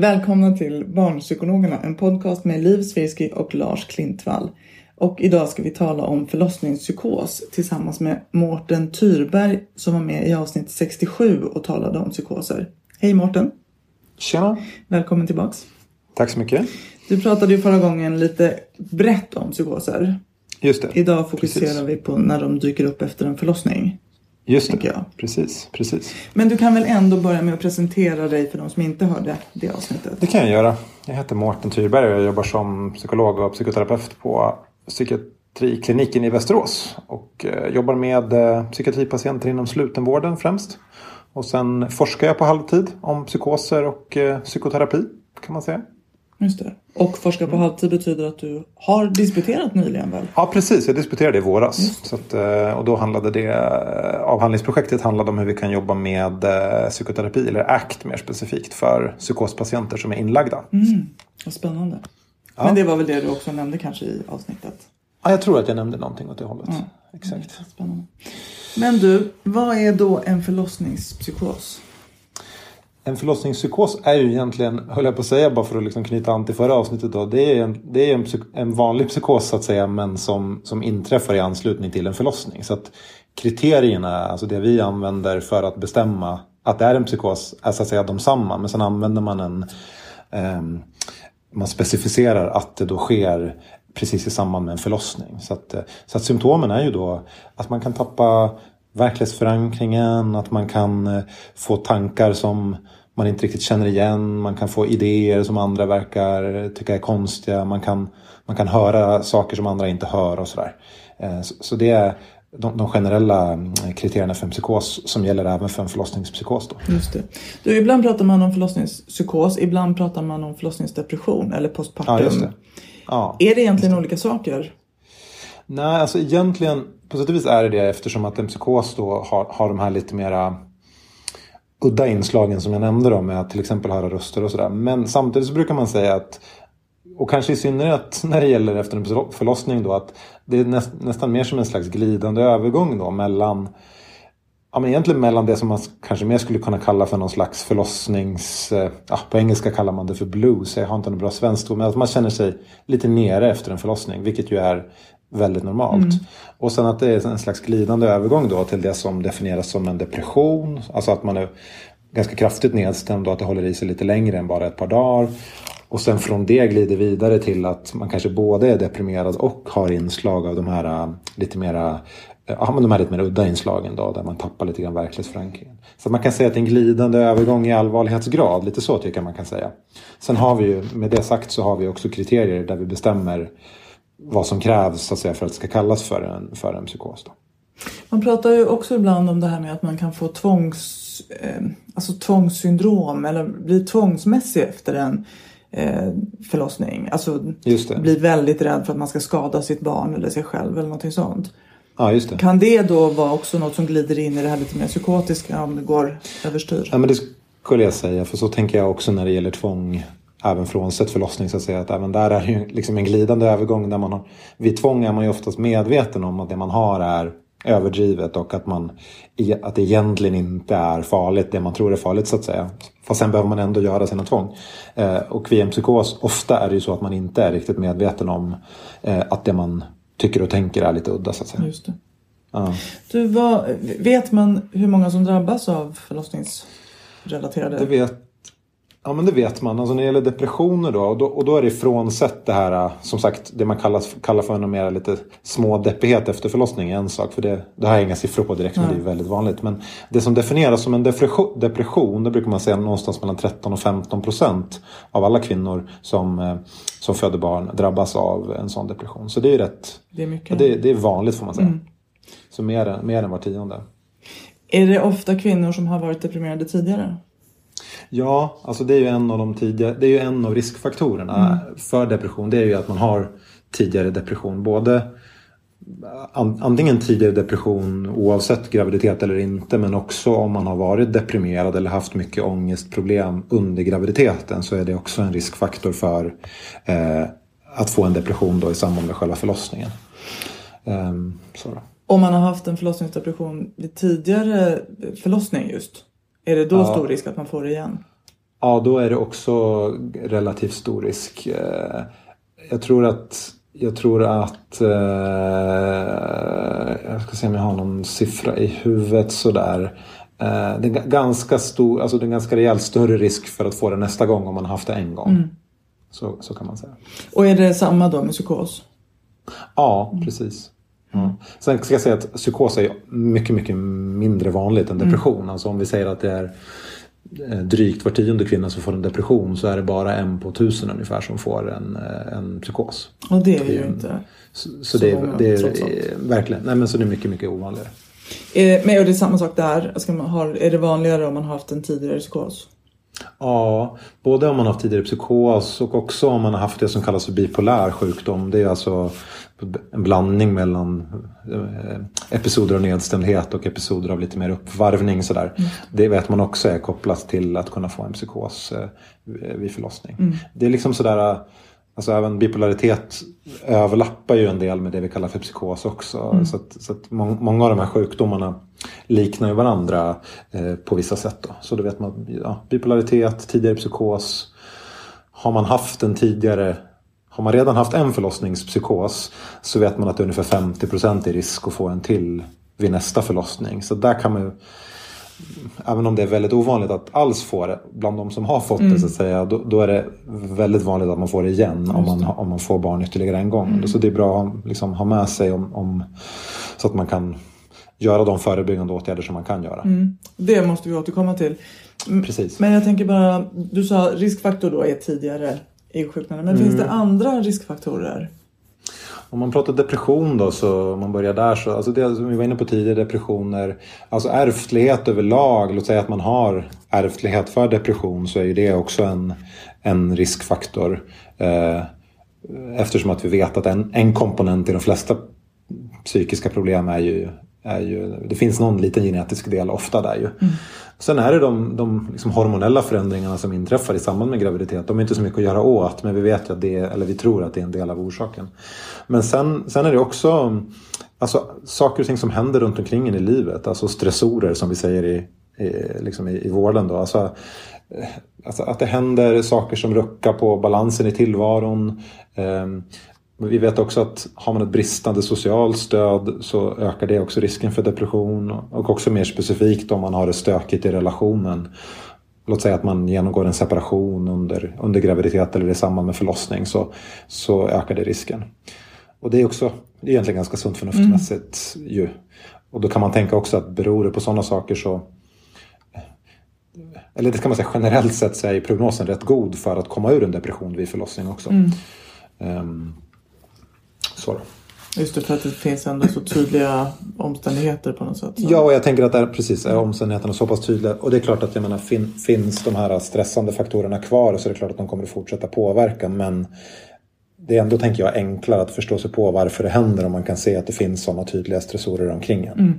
Välkomna till Barnpsykologerna, en podcast med Liv Svirsky och Lars Klintvall. Och idag ska vi tala om förlossningspsykos tillsammans med Mårten Tyrberg som var med i avsnitt 67 och talade om psykoser. Hej Mårten! Tjena! Välkommen tillbaks. Tack så mycket. Du pratade ju förra gången lite brett om psykoser. Just det. Idag fokuserar Precis. vi på när de dyker upp efter en förlossning. Just det. jag. Precis, precis. Men du kan väl ändå börja med att presentera dig för de som inte hörde det avsnittet. Det kan jag göra. Jag heter Mårten Tyrberg och jag jobbar som psykolog och psykoterapeut på psykiatrikliniken i Västerås. Och eh, jobbar med eh, psykiatripatienter inom slutenvården främst. Och sen forskar jag på halvtid om psykoser och eh, psykoterapi kan man säga. Just det. Och forska på halvtid betyder att du har disputerat nyligen väl? Ja precis, jag disputerade i våras. Så att, eh, och då handlade det, eh, avhandlingsprojektet handlade om hur vi kan jobba med eh, psykoterapi, eller ACT mer specifikt, för psykospatienter som är inlagda. Mm, vad spännande. Men det var väl det du också nämnde kanske i avsnittet? Ja, jag tror att jag nämnde någonting åt det hållet. Exakt. Spännande. Men du, vad är då en förlossningspsykos? En förlossningspsykos är ju egentligen, höll jag på att säga bara för att liksom knyta an till förra avsnittet då. Det är en, det är en, psyk- en vanlig psykos så att säga men som, som inträffar i anslutning till en förlossning. Så att kriterierna, alltså det vi använder för att bestämma att det är en psykos är så att säga de samma. Men sen använder man en, eh, man specificerar att det då sker precis i samband med en förlossning. Så att, så att symptomen är ju då att man kan tappa verklighetsförankringen, att man kan eh, få tankar som man inte riktigt känner igen, man kan få idéer som andra verkar tycka är konstiga, man kan, man kan höra saker som andra inte hör och sådär. Eh, Så, så det är de, de generella mm, kriterierna för en psykos som gäller även för en förlossningspsykos. Då. Just det. Du, ibland pratar man om förlossningspsykos, ibland pratar man om förlossningsdepression eller postpartum. Ja, just det. Ja. Är det egentligen olika saker? Nej, alltså egentligen på sätt och vis är det det eftersom att en psykos då har, har de här lite mera udda inslagen som jag nämnde då med att till exempel höra röster och sådär. Men samtidigt så brukar man säga att och kanske i synnerhet när det gäller efter en förlossning då att det är näst, nästan mer som en slags glidande övergång då mellan Ja, men egentligen mellan det som man kanske mer skulle kunna kalla för någon slags förlossnings... Eh, ja, på engelska kallar man det för blues. Jag har inte något bra svenskt ord. Men att man känner sig lite nere efter en förlossning. Vilket ju är väldigt normalt. Och sen att det är en slags glidande övergång då till det som definieras som en depression. Alltså att man är ganska kraftigt nedstämd och att det håller i sig lite längre än bara ett par dagar. Och sen från det glider vidare till att man kanske både är deprimerad och har inslag av de här äh, lite mera Ja, men de här lite mer udda inslagen då, där man tappar lite grann verklighetsförankringen. Så man kan säga att det är en glidande övergång i allvarlighetsgrad, lite så tycker jag man kan säga. Sen har vi ju, med det sagt så har vi också kriterier där vi bestämmer vad som krävs så att säga, för att det ska kallas för en, för en psykos. Då. Man pratar ju också ibland om det här med att man kan få tvångs, eh, alltså tvångssyndrom eller bli tvångsmässig efter en eh, förlossning. Alltså bli väldigt rädd för att man ska skada sitt barn eller sig själv eller någonting sånt. Ja, det. Kan det då vara också något som glider in i det här lite mer psykotiska om det går överstyr? Ja, men det skulle jag säga, för så tänker jag också när det gäller tvång. Även frånsett förlossning så att säga att även där är det ju liksom en glidande övergång. Där man har, vid tvång är man ju oftast medveten om att det man har är överdrivet och att, man, att det egentligen inte är farligt det man tror är farligt så att säga. Fast sen behöver man ändå göra sina tvång. Eh, och vid en psykos, ofta är det ju så att man inte är riktigt medveten om eh, att det man tycker och tänker är lite udda så att säga. Just det. Ja. Du, vad, vet man hur många som drabbas av förlossningsrelaterade? Det vet Ja men det vet man. Alltså när det gäller depressioner då och, då och då är det frånsett det här som sagt det man kallar, kallar för en mer lite smådeppighet efter förlossning är en sak. För det, det har jag inga siffror på direkt men det är väldigt vanligt. Men det som definieras som en depression, depression det brukar man säga någonstans mellan 13 och 15 procent av alla kvinnor som, eh, som föder barn drabbas av en sån depression. Så det är rätt. Det är, mycket. Det, det är vanligt får man säga. Mm. Så mer, mer än var tionde. Är det ofta kvinnor som har varit deprimerade tidigare? Ja, alltså det är ju en av de tidiga, det är ju en av riskfaktorerna mm. för depression. Det är ju att man har tidigare depression. Både antingen tidigare depression oavsett graviditet eller inte men också om man har varit deprimerad eller haft mycket ångestproblem under graviditeten så är det också en riskfaktor för eh, att få en depression då i samband med själva förlossningen. Um, om man har haft en förlossningsdepression vid tidigare förlossning just? Är det då ja. stor risk att man får det igen? Ja, då är det också relativt stor risk. Eh, jag tror att jag tror att... Eh, jag ska se om jag har någon siffra i huvudet sådär. Eh, det är ganska stor, alltså det är en ganska rejält större risk för att få det nästa gång om man har haft det en gång. Mm. Så, så kan man säga. Och är det samma då med psykos? Ja, precis. Mm. Sen ska jag säga att psykos är mycket, mycket mindre vanligt än depression. Mm. Alltså om vi säger att det är eh, drygt var tionde kvinna som får en depression så är det bara en på tusen ungefär som får en, eh, en psykos. Och det är ju inte så, så, det, många, det är verkligen, nej men så det är mycket, mycket ovanligare. Eh, men och det är samma sak där, ska man ha, är det vanligare om man har haft en tidigare psykos? Ja, både om man har haft tidigare psykos och också om man har haft det som kallas för bipolär sjukdom. Det är alltså en blandning mellan eh, episoder av nedstämdhet och episoder av lite mer uppvarvning. Sådär. Mm. Det vet man också är kopplat till att kunna få en psykos eh, vid förlossning. Mm. Det är liksom sådär Alltså även bipolaritet överlappar ju en del med det vi kallar för psykos också. Mm. Så, att, så att många av de här sjukdomarna liknar ju varandra eh, på vissa sätt. Då. Så då vet man ja, bipolaritet, tidigare psykos. Har man haft en tidigare har man redan haft en förlossningspsykos så vet man att det är ungefär 50% i risk att få en till vid nästa förlossning. Så där kan man ju, även om det är väldigt ovanligt att alls få det bland de som har fått mm. det så att säga, då, då, är det väldigt vanligt att man får det igen om man, om man får barn ytterligare en gång. Mm. Så det är bra att liksom, ha med sig om, om, så att man kan göra de förebyggande åtgärder som man kan göra. Mm. Det måste vi återkomma till. Precis. Men jag tänker bara, du sa riskfaktor då är tidigare insjuknande. Men finns det mm. andra riskfaktorer? Om man pratar depression då, så om man börjar där så, alltså det som vi var inne på tidigare, depressioner, alltså ärftlighet överlag, låt säga att man har ärftlighet för depression så är ju det också en, en riskfaktor. Eh, eftersom att vi vet att en, en komponent i de flesta psykiska problem är ju, är ju, det finns någon liten genetisk del ofta där ju. Mm. Sen är det de, de liksom hormonella förändringarna som inträffar i samband med graviditet. De är inte så mycket att göra åt men vi vet att det eller vi tror att det är en del av orsaken. Men sen, sen är det också alltså, saker och ting som händer runt omkring i livet. Alltså stressorer som vi säger i, i, liksom i, i vården. Då. Alltså, eh, alltså, att det händer saker som ruckar på balansen i tillvaron. Vi vet också att har man ett bristande socialt stöd så ökar det också risken för depression och också mer specifikt om man har det stökigt i relationen. Låt säga att man genomgår en separation under, under graviditet eller i samband med förlossning så, så ökar det risken. Och det är också det är egentligen ganska sunt förnuftsmässigt mm. ju. Och då kan man tänka också att beror det på sådana saker så eller det kan man säga generellt sett så är prognosen rätt god för att komma ur en depression vid förlossning också. Mm. Um, så. Just det, för att det finns ändå så tydliga omständigheter på något sätt. Så. Ja, och jag tänker att där, precis, är omständigheterna så pass tydliga. Och det är klart att jag menar, fin, finns de här stressande faktorerna kvar så är det klart att de kommer att fortsätta påverka. Men det är ändå, tänker jag, enklare att förstå sig på varför det händer om man kan se att det finns sådana tydliga stressorer omkring en. Mm.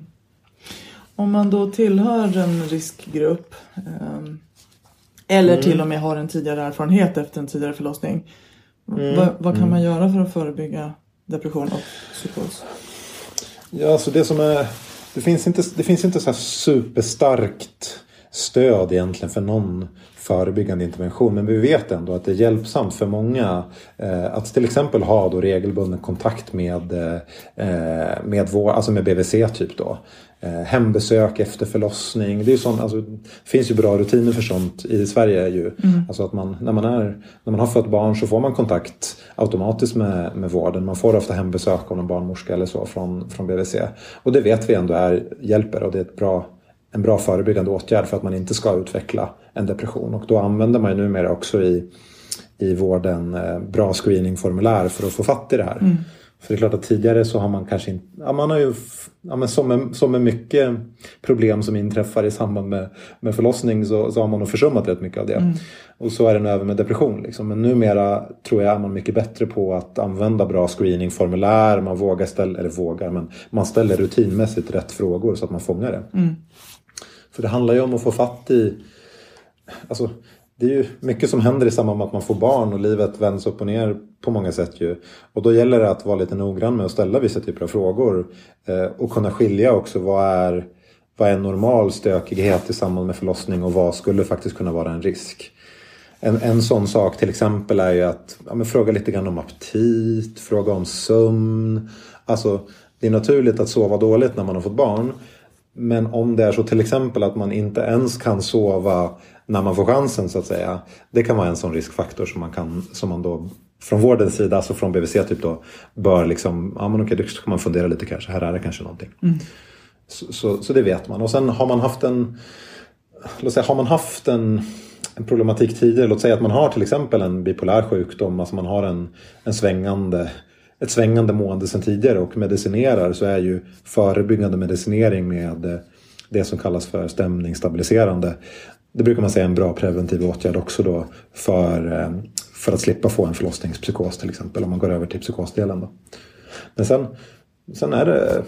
Om man då tillhör en riskgrupp eh, eller mm. till och med har en tidigare erfarenhet efter en tidigare förlossning. Mm. Vad, vad, kan man mm. göra för att förebygga depression och psykos? Ja, alltså det som är... Det finns inte, det finns inte så här superstarkt stöd egentligen för någon förebyggande intervention. Men vi vet ändå att det är hjälpsamt för många eh, att till exempel ha då regelbunden kontakt med, eh, eh med, vår, alltså med BVC typ då. Eh, hembesök efter förlossning. Det, är sånt, alltså, finns ju bra rutiner för sånt i Sverige. Ju. Mm. Alltså att man, när, man är, när man har fött barn så får man kontakt automatiskt med, med vården. Man får ofta hembesök av en barnmorska eller så från, från BVC. Och det vet vi ändå är, hjälper och det är ett bra en bra förebyggande åtgärd för att man inte ska utveckla en depression. Och då använder man ju numera också i, i vården eh, bra screeningformulär för att få fatt i det här. Mm. För det är klart att tidigare så har man kanske inte, ja, man har ju, ja, men som, med, som med mycket problem som inträffar i samband med, med förlossning så, så har man nog försummat rätt mycket av det. Mm. Och så är det nu även med depression. Liksom. Men numera tror jag är man mycket bättre på att använda bra screeningformulär. Man vågar ställa, eller vågar, men man ställer rutinmässigt rätt frågor så att man fångar det. Mm. För det handlar ju om att få fatt i... Alltså, det är ju mycket som händer i samband med att man får barn och livet vänds upp och ner på många sätt ju. Och då gäller det att vara lite noggrann med att ställa vissa typer av frågor. Eh, och kunna skilja också vad är, vad är normal stökighet i samband med förlossning och vad skulle faktiskt kunna vara en risk. En, en sån sak till exempel är ju att ja, fråga lite grann om aptit, fråga om sömn. Alltså det är naturligt att sova dåligt när man har fått barn. Men om det är så till exempel att man inte ens kan sova när man får chansen så att säga. Det kan vara en sån riskfaktor som man, kan, som man då från vårdens sida, alltså från BVC typ då, bör liksom, ja men okej, då ska man fundera lite kanske, här är det kanske någonting. Mm. Så, så, så, det vet man. Och sen har man haft en, låt säga, har man haft en, en problematik tidigare, låt säga att man har till exempel en bipolär sjukdom, alltså man har en, en svängande ett svängande mående sedan tidigare och medicinerar så är ju förebyggande medicinering med det som kallas för stämningsstabiliserande. Det brukar man säga är en bra preventiv åtgärd också då för, eh, för att slippa få en förlossningspsykos till exempel om man går över till psykosdelen. Då. Men sen, sen är det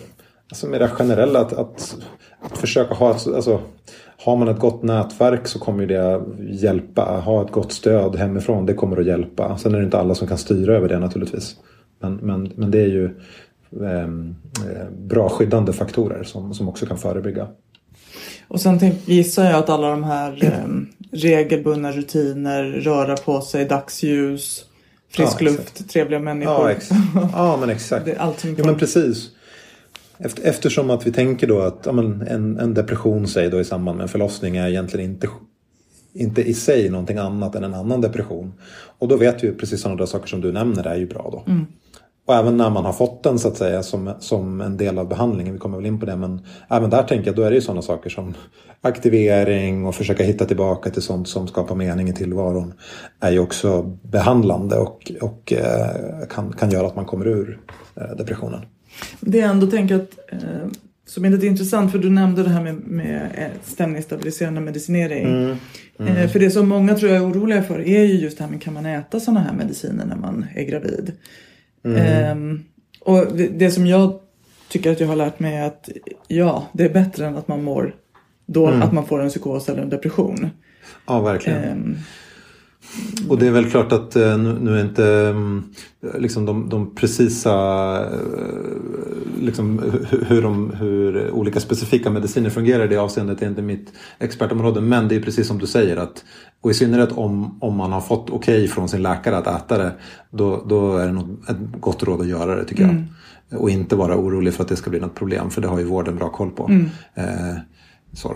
alltså mer generella att, att, att försöka ha ett, alltså, har man ett gott nätverk så kommer det hjälpa. Ha ett gott stöd hemifrån, det kommer att hjälpa. Sen är det inte alla som kan styra över det naturligtvis. Men, men, men det är ju ehm, eh, bra skyddande faktorer som, som också kan förebygga. Och sen tänk, gissar jag att alla de här eh, regelbundna rutiner, röra på sig, dagsljus, frisk ja, luft, trevliga människor. Ja, ja men exakt. det är allt som ja, men precis. Efter, eftersom att vi tänker då att ja, en, en depression säg då i samband med en förlossning är egentligen inte inte i sig någonting annat än en annan depression. Och då vet vi ju precis sådana saker som du nämner är ju bra då. Mm. Och även när man har fått den så att säga som, som en del av behandlingen, vi kommer väl in på det, men även där tänker jag då är det ju sådana saker som aktivering och försöka hitta tillbaka till sånt som skapar mening i tillvaron är ju också behandlande och, och eh, kan, kan göra att man kommer ur eh, depressionen. Det jag ändå tänker att eh, som är lite intressant för du nämnde det här med, med stämningsstabiliserande medicinering. Mm. Mm. För det som många tror jag är oroliga för är ju just det här med kan man äta sådana här mediciner när man är gravid? Mm. Um, och det som jag tycker att jag har lärt mig är att ja, det är bättre än att man mår då, mm. att man får en psykos eller en depression. Ja, verkligen. Um, och det är väl klart att eh, nu är inte mm, liksom de, de precisa eh, liksom, hur, de, hur olika specifika mediciner fungerar i det avseendet är inte mitt expertområde. Men det är precis som du säger att och i synnerhet om, om man har fått okej okay från sin läkare att äta det då, då är det nog ett gott råd att göra det tycker mm. jag. Och inte vara orolig för att det ska bli något problem för det har ju vården bra koll på. Mm. Eh, så.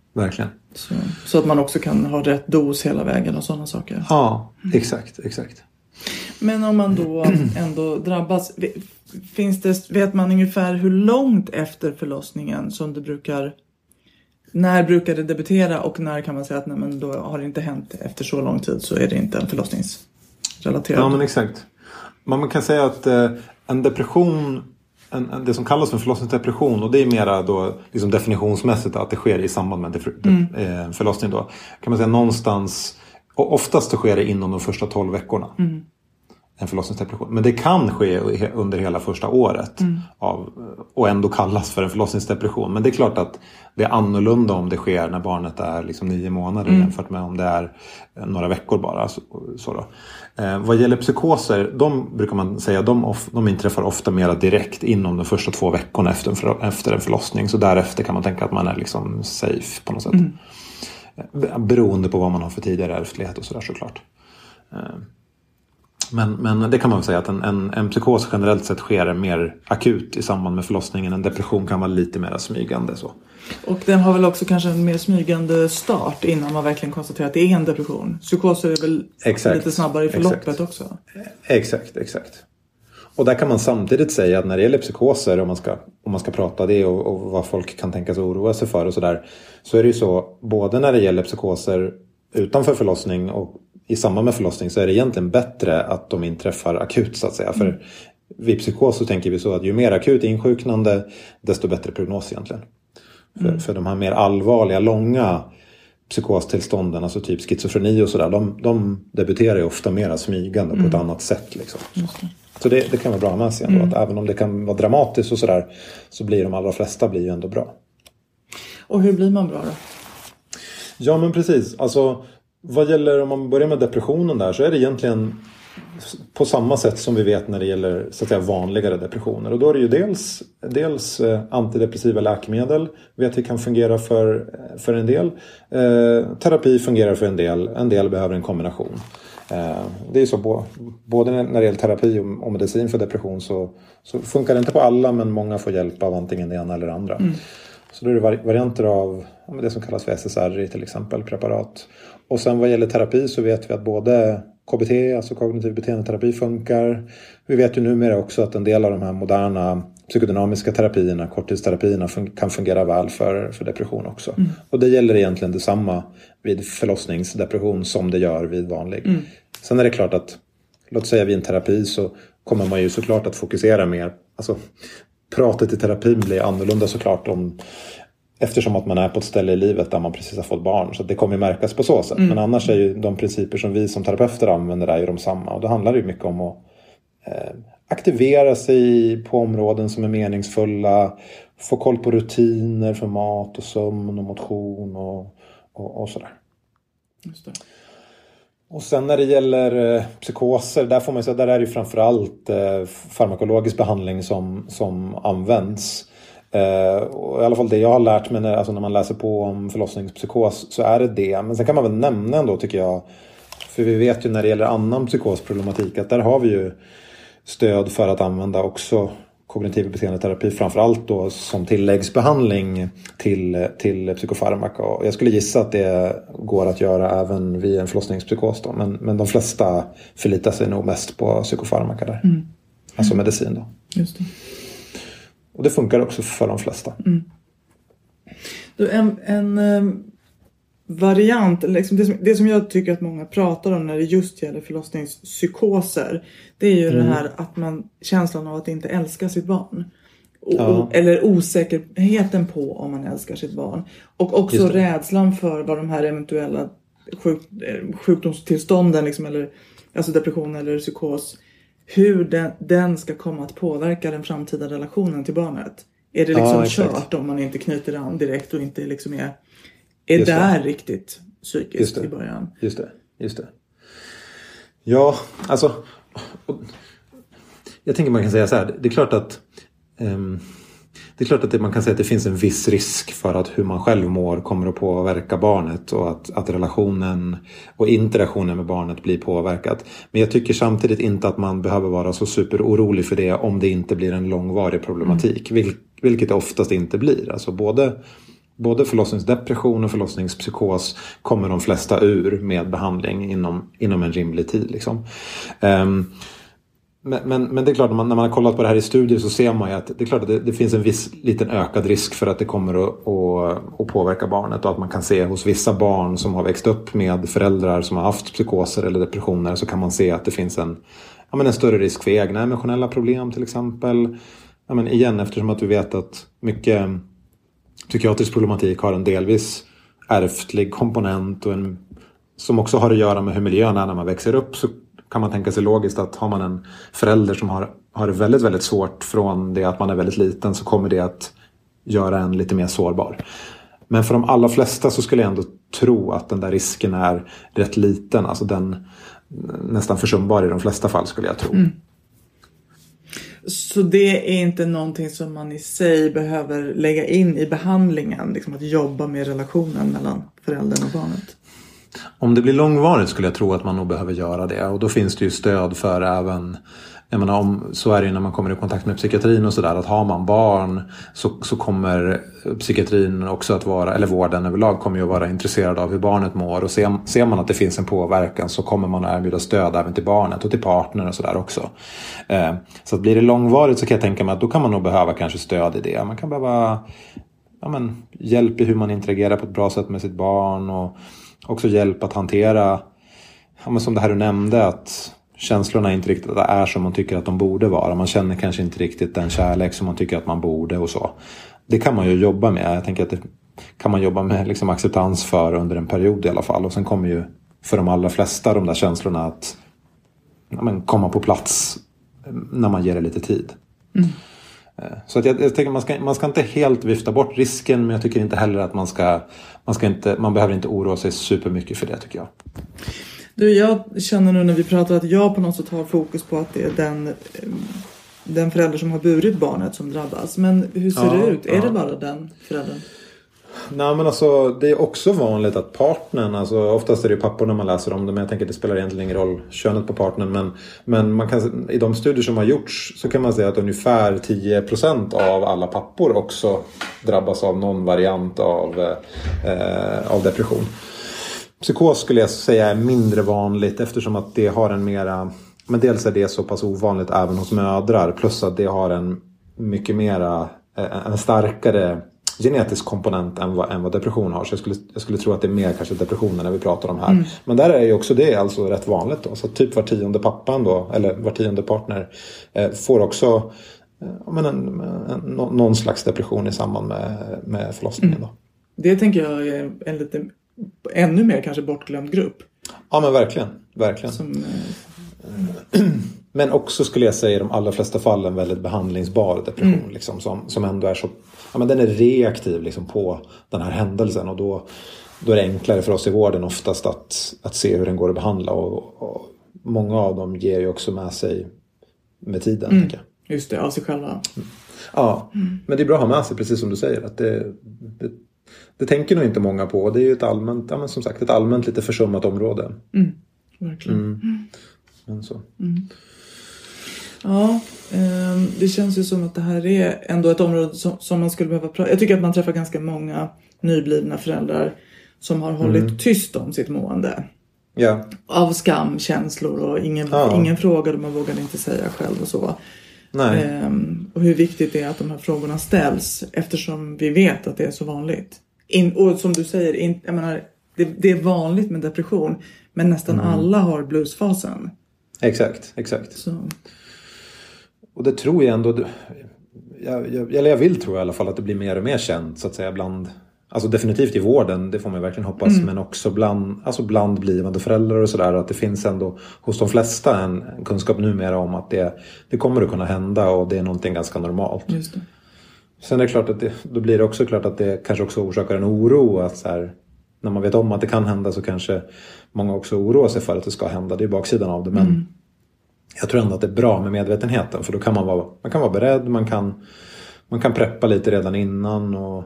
Verkligen. Så, så att man också kan ha rätt dos hela vägen och sådana saker. Ja, exakt, exakt. Men om man då ändå drabbas. Finns det, vet man ungefär hur långt efter förlossningen som det brukar när brukar det debutera och när kan man säga att nej, men då har det inte hänt efter så lång tid så är det inte en förlossningsrelaterad? Ja men exakt. Man kan säga att eh, en depression en, det som kallas för förlossningsdepression och det är mera då liksom definitionsmässigt att det sker i samband med mm. eh, förlossning då. Kan man säga någonstans, och oftast sker det inom de första 12 veckorna. Mm en förlossningsdepression. Men det kan ske under hela första året mm. av, och ändå kallas för en förlossningsdepression. Men det är klart att det är annorlunda om det sker när barnet är liksom nio månader mm. jämfört med om det är några veckor bara. Så, så då. Eh, vad gäller psykoser, de brukar man säga de, of, de inträffar ofta mera direkt inom de första två veckorna efter en, för, efter en förlossning. Så därefter kan man tänka att man är liksom safe på något sätt. Mm. Beroende på vad man har för tidigare ärftlighet och sådär såklart. Eh, men, men det kan man väl säga att en, en, en psykos generellt sett sker mer akut i samband med förlossningen. En depression kan vara lite mer smygande. Så. Och den har väl också kanske en mer smygande start innan man verkligen konstaterar att det är en depression. Psykoser är väl exakt, lite snabbare i förloppet exakt. också? Exakt, exakt. Och där kan man samtidigt säga att när det gäller psykoser, om man ska, om man ska prata det och, och vad folk kan tänka sig oroa sig för och sådär. Så är det ju så, både när det gäller psykoser utanför förlossning och i samband med förlossning så är det egentligen bättre att de inträffar akut så att säga. För mm. vid psykos så tänker vi så att ju mer akut insjuknande desto bättre prognos egentligen. För, mm. för de här mer allvarliga, långa psykostillstånden, alltså typ schizofreni och sådär, de, de debuterar ju ofta mera smygande mm. på ett mm. annat sätt. Liksom. Så det, det, kan vara bra med sig ändå, mm. att även om det kan vara dramatiskt och sådär så blir de allra flesta blir ju ändå bra. Och hur blir man bra då? Ja men precis, alltså vad gäller om man börjar med depressionen där så är det egentligen på samma sätt som vi vet när det gäller så att säga, vanligare depressioner. Och då är det ju dels, dels eh, antidepressiva läkemedel vet vi kan fungera för, för en del. Eh, terapi fungerar för en del, en del behöver en kombination. Eh, det är så bo, både när det gäller terapi och, och medicin för depression så, så, funkar det inte på alla men många får hjälp av antingen det ena eller det andra. Mm. Så då är det varianter av det som kallas för SSRI till exempel, preparat. Och sen vad gäller terapi så vet vi att både KBT, alltså kognitiv beteendeterapi, funkar. Vi vet ju numera också att en del av de här moderna psykodynamiska terapierna, korttidsterapierna, kan fungera väl för, för depression också. Mm. Och det gäller egentligen detsamma vid förlossningsdepression som det gör vid vanlig. Mm. Sen är det klart att, låt säga vid en terapi så kommer man ju såklart att fokusera mer, alltså pratet i terapin blir annorlunda såklart om Eftersom att man är på ett ställe i livet där man precis har fått barn. Så det kommer märkas på så sätt. Mm. Men annars är ju de principer som vi som terapeuter använder är ju de samma. Och då handlar det ju mycket om att eh, aktivera sig på områden som är meningsfulla. Få koll på rutiner för mat och sömn och motion och, och, och sådär. Just det. Och sen när det gäller eh, psykoser, där får man säga, där är det framförallt eh, farmakologisk behandling som, som används. Eh, och I alla fall det jag har lärt mig när, alltså när man läser på om förlossningspsykos så är det det. Men sen kan man väl nämna ändå tycker jag, för vi vet ju när det gäller annan psykosproblematik att där har vi ju stöd för att använda också kognitiv beteendeterapi framförallt då som tilläggsbehandling till, till psykofarmaka. Och jag skulle gissa att det går att göra även vid en förlossningspsykos då. Men, men de flesta förlitar sig nog mest på psykofarmaka där. Mm. Alltså medicin då. Just det. Och det funkar också för de flesta. Mm. En, en um, variant, liksom det, som, det som jag tycker att många pratar om när det just gäller förlossningspsykoser. Det är ju mm. det här att man, känslan av att inte älska sitt barn. O, ja. Eller osäkerheten på om man älskar sitt barn. Och också rädslan för vad de här eventuella sjuk, eh, sjukdomstillstånden, liksom, eller, alltså depression eller psykos hur den, den ska komma att påverka den framtida relationen till barnet. Är det liksom ja, kört om man inte knyter an direkt och inte liksom är, är Just det. där riktigt psykiskt det. i början. Just det, just det. Ja, alltså. Jag tänker man kan säga så här. Det är klart att ehm, det är klart att det, man kan säga att det finns en viss risk för att hur man själv mår kommer att påverka barnet och att, att relationen och interaktionen med barnet blir påverkat. Men jag tycker samtidigt inte att man behöver vara så superorolig för det om det inte blir en långvarig problematik. Vil, vilket det oftast inte blir. Alltså både Både förlossningsdepression och förlossningspsykos kommer de flesta ur med behandling inom, inom en rimlig tid. Liksom. Um, men, men, men det är klart, när man, när man har kollat på det här i studier så ser man ju att det är klart att det, det finns en viss liten ökad risk för att det kommer att, att, att påverka barnet. Och att man kan se hos vissa barn som har växt upp med föräldrar som har haft psykoser eller depressioner så kan man se att det finns en, ja, men en större risk för egna emotionella problem till exempel. Ja, men igen, eftersom att vi vet att mycket psykiatrisk problematik har en delvis ärftlig komponent och en, som också har att göra med hur miljön är när man växer upp så kan man tänka sig logiskt att har man en förälder som har, har det väldigt, väldigt svårt från det att man är väldigt liten så kommer det att göra en lite mer sårbar. Men för de allra flesta så skulle jag ändå tro att den där risken är rätt liten. Alltså den nästan försumbar i de flesta fall skulle jag tro. Mm. Så det är inte någonting som man i sig behöver lägga in i behandlingen. Liksom att jobba med relationen mellan föräldern och barnet. Om det blir långvarigt skulle jag tro att man nog behöver göra det. Och då finns det ju stöd för även jag menar, om, så är det ju när man kommer i kontakt med psykiatrin och sådär att har man barn så, så kommer psykiatrin också att vara, eller vården överlag kommer ju att vara intresserad av hur barnet mår och ser, ser man att det finns en påverkan så kommer man att erbjuda stöd även till barnet och till partner och sådär också. Eh, så att blir det långvarigt så kan jag tänka mig att då kan man nog behöva kanske stöd i det. Man kan behöva ja, men, hjälp i hur man interagerar på ett bra sätt med sitt barn och också hjälp att hantera, ja, men som det här du nämnde, att känslorna inte riktigt är som man tycker att de borde vara. Man känner kanske inte riktigt den kärlek som man tycker att man borde och så. Det kan man ju jobba med. Jag tänker att det kan man jobba med liksom acceptans för under en period i alla fall. Och sen kommer ju för de allra flesta de där känslorna att ja, men, komma på plats när man ger det lite tid. Så att jag, jag tänker man ska, man ska inte helt vifta bort risken men jag tycker inte heller att man ska, man ska inte, man behöver inte oroa sig supermycket för det tycker jag. Du, jag känner nu när vi pratar att jag på något sätt har fokus på att det är den, eh, den förälder som har burit barnet som drabbas. Men hur ser Ja, det ut? Är ja. det bara den föräldern? Nej men alltså det är också vanligt att partnern, alltså oftast är det papporna man läser om det men jag tänker att det spelar egentligen ingen roll könet på partnern men, men man kan, i de studier som har gjorts så kan man säga att ungefär 10% av alla pappor också drabbas av någon variant av, eh, av depression. Psykos skulle jag säga är mindre vanligt eftersom att det har en mera men dels är det så pass ovanligt även hos mödrar plus att det har en mycket mera eh, en starkare genetisk komponent än vad, än vad depression har. Så jag skulle, jag skulle tro att det är mer kanske depressioner när vi pratar om här. Men där är ju också det alltså rätt vanligt då. Så typ var tionde pappan då, eller var tionde partner eh, får också eh, men en, en, nå- någon slags depression i samband med, med förlossningen. Då. Det tänker jag är en lite ännu mer kanske bortglömd grupp. Ja men verkligen, verkligen. Som, Men också skulle jag säga i de allra flesta fall en väldigt behandlingsbar depression. Liksom, som, som ändå är så, ja, men den är reaktiv liksom, på den här händelsen. Och då, då är det enklare för oss i vården oftast att, att se hur den går att behandla. Och, och många av dem ger ju också med sig med tiden. Jag. just det, av sig själva. Ja, men det är bra att ha med sig precis som du säger. Att det, det, det tänker nog inte många på. Det är ju ett allmänt, ja, men som sagt, ett allmänt lite försummat område. Verkligen. Men så. Ja, ehm, det känns ju som att det här är ändå ett område som, som man skulle behöva prata Jag tycker att man träffar ganska många nyblivna föräldrar som har hållit tyst om sitt mående. Ja, Av skam, känslor och ingen, Ja. ingen frågade man vågade inte säga själv och så. Nej. Ehm, och hur viktigt det är att de här frågorna ställs eftersom vi vet att det är så vanligt. In, och som du säger, in, menar, det, det är vanligt med depression men nästan alla har bluesfasen. Exakt, exakt. Så, Och det tror jag ändå, jag, jag, eller jag vill tro i alla fall att det blir mer och mer känt så att säga bland, alltså definitivt i vården, det får man verkligen hoppas, men också bland, alltså bland blivande föräldrar och sådär, att det finns ändå hos de flesta en, en kunskap numera om att det, det kommer att kunna hända och det är någonting ganska normalt. just det. Sen är det klart att det, då blir det också klart att det kanske också orsakar en oro att så här, när man vet om att det kan hända så kanske många också oroar sig för att det ska hända. Det är baksidan av det. Men mm. jag tror ändå att det är bra med medvetenheten för då kan man vara, man kan vara beredd, man kan, man kan preppa lite redan innan. Och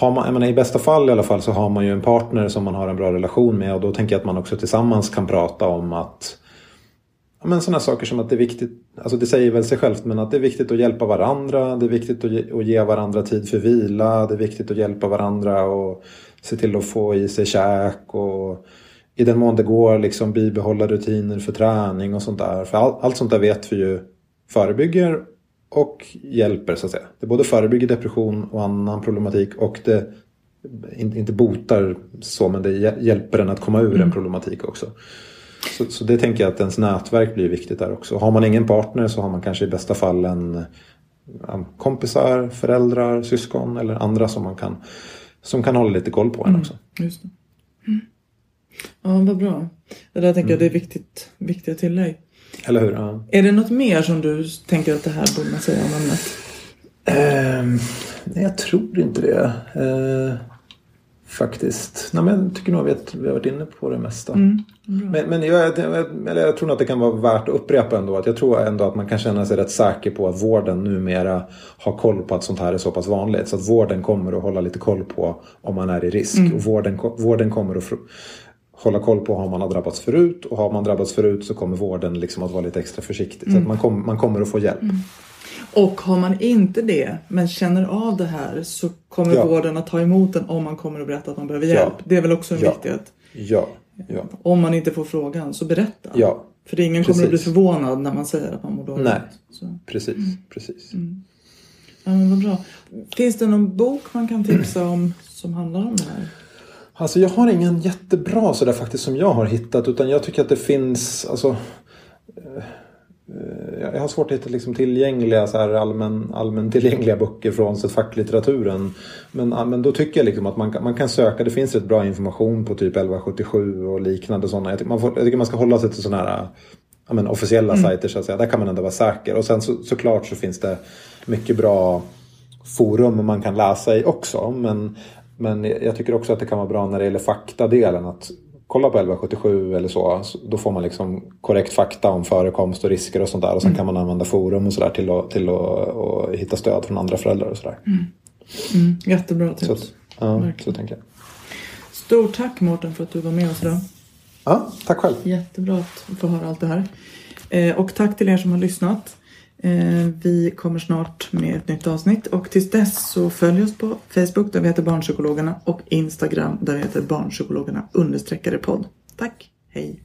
har man, jag menar, I bästa fall i alla fall så har man ju en partner som man har en bra relation med och då tänker jag att man också tillsammans kan prata om att ja, men sådana saker som att det är viktigt, alltså det säger väl sig självt, men att det är viktigt att hjälpa varandra, det är viktigt att ge, att ge varandra tid för vila, det är viktigt att hjälpa varandra och se till att få i sig käk och i den mån det går liksom bibehålla rutiner för träning och sånt där. För all, allt sånt där vet vi ju förebygger och hjälper så att säga. Det både förebygger depression och annan problematik och det inte botar så men det hjälper en att komma ur en mm. problematik också. Så, så, det tänker jag att ens nätverk blir viktigt där också. Har man ingen partner så har man kanske i bästa fall en kompisar, föräldrar, syskon eller andra som man kan som kan hålla lite koll på en mm, också. Just det. Mm. Ja, vad bra. Det där tänker jag det är viktigt, viktiga tillägg. Eller hur? Ja. Är det något mer som du tänker att det här borde man säga om ämnet? Uh, nej, jag tror inte det. Uh, faktiskt. Nej, men jag tycker nog att vi har varit inne på det mesta. Mm. Men, men jag, jag, jag, tror nog att det kan vara värt att upprepa ändå. Att jag tror ändå att man kan känna sig rätt säker på att vården numera har koll på att sånt här är så pass vanligt. Så att vården kommer att hålla lite koll på om man är i risk. Mm. Och vården, vården kommer att hålla koll på om man har drabbats förut. Och har man drabbats förut så kommer vården liksom att vara lite extra försiktig. Mm. Så att man, kom, man kommer att få hjälp. Mm. Och har man inte det men känner av det här så kommer ja. vården att ta emot den om man kommer att berätta att man behöver hjälp. Ja. Det är väl också en ja. viktighet. Ja. ja. Om man inte får frågan så berätta. Ja. För ingen precis. kommer att bli förvånad när man säger att man mår dåligt. Nej, så. precis. Mm. precis. Mm. Ja, men vad bra. Finns det någon bok man kan tipsa om som handlar om det här? Alltså jag har ingen jättebra sådär faktiskt som jag har hittat utan jag tycker att det finns alltså eh, Eh, jag har svårt att hitta liksom tillgängliga, så här allmän, allmän tillgängliga böcker från facklitteraturen. Men, men då tycker jag liksom att man, man kan söka, det finns rätt bra information på typ 1177 och liknande sådana. Jag tycker man, får, jag tycker man ska hålla sig till sådana här ja, men, officiella mm. sajter så att säga. Där kan man ändå vara säker. Och sen så, såklart så finns det mycket bra forum man kan läsa i också. Men, men jag tycker också att det kan vara bra när det gäller faktadelen. Att kolla på 1177 eller så, då får man liksom korrekt fakta om förekomst och risker och sånt där. Och sen mm. kan man använda forum och sådär till, att, till att hitta stöd från andra föräldrar och sådär. Mm. Mm, jättebra tips. Så, ja, så tänker jag. Stort tack Mårten för att du var med oss idag. Ja, tack själv. Jättebra att få höra allt det här. Eh, och tack till er som har lyssnat. Eh, vi kommer snart med ett nytt avsnitt och tills dess så följ oss på Facebook där vi heter Barnpsykologerna och Instagram där vi heter Barnpsykologerna understreckade podd. Tack, hej!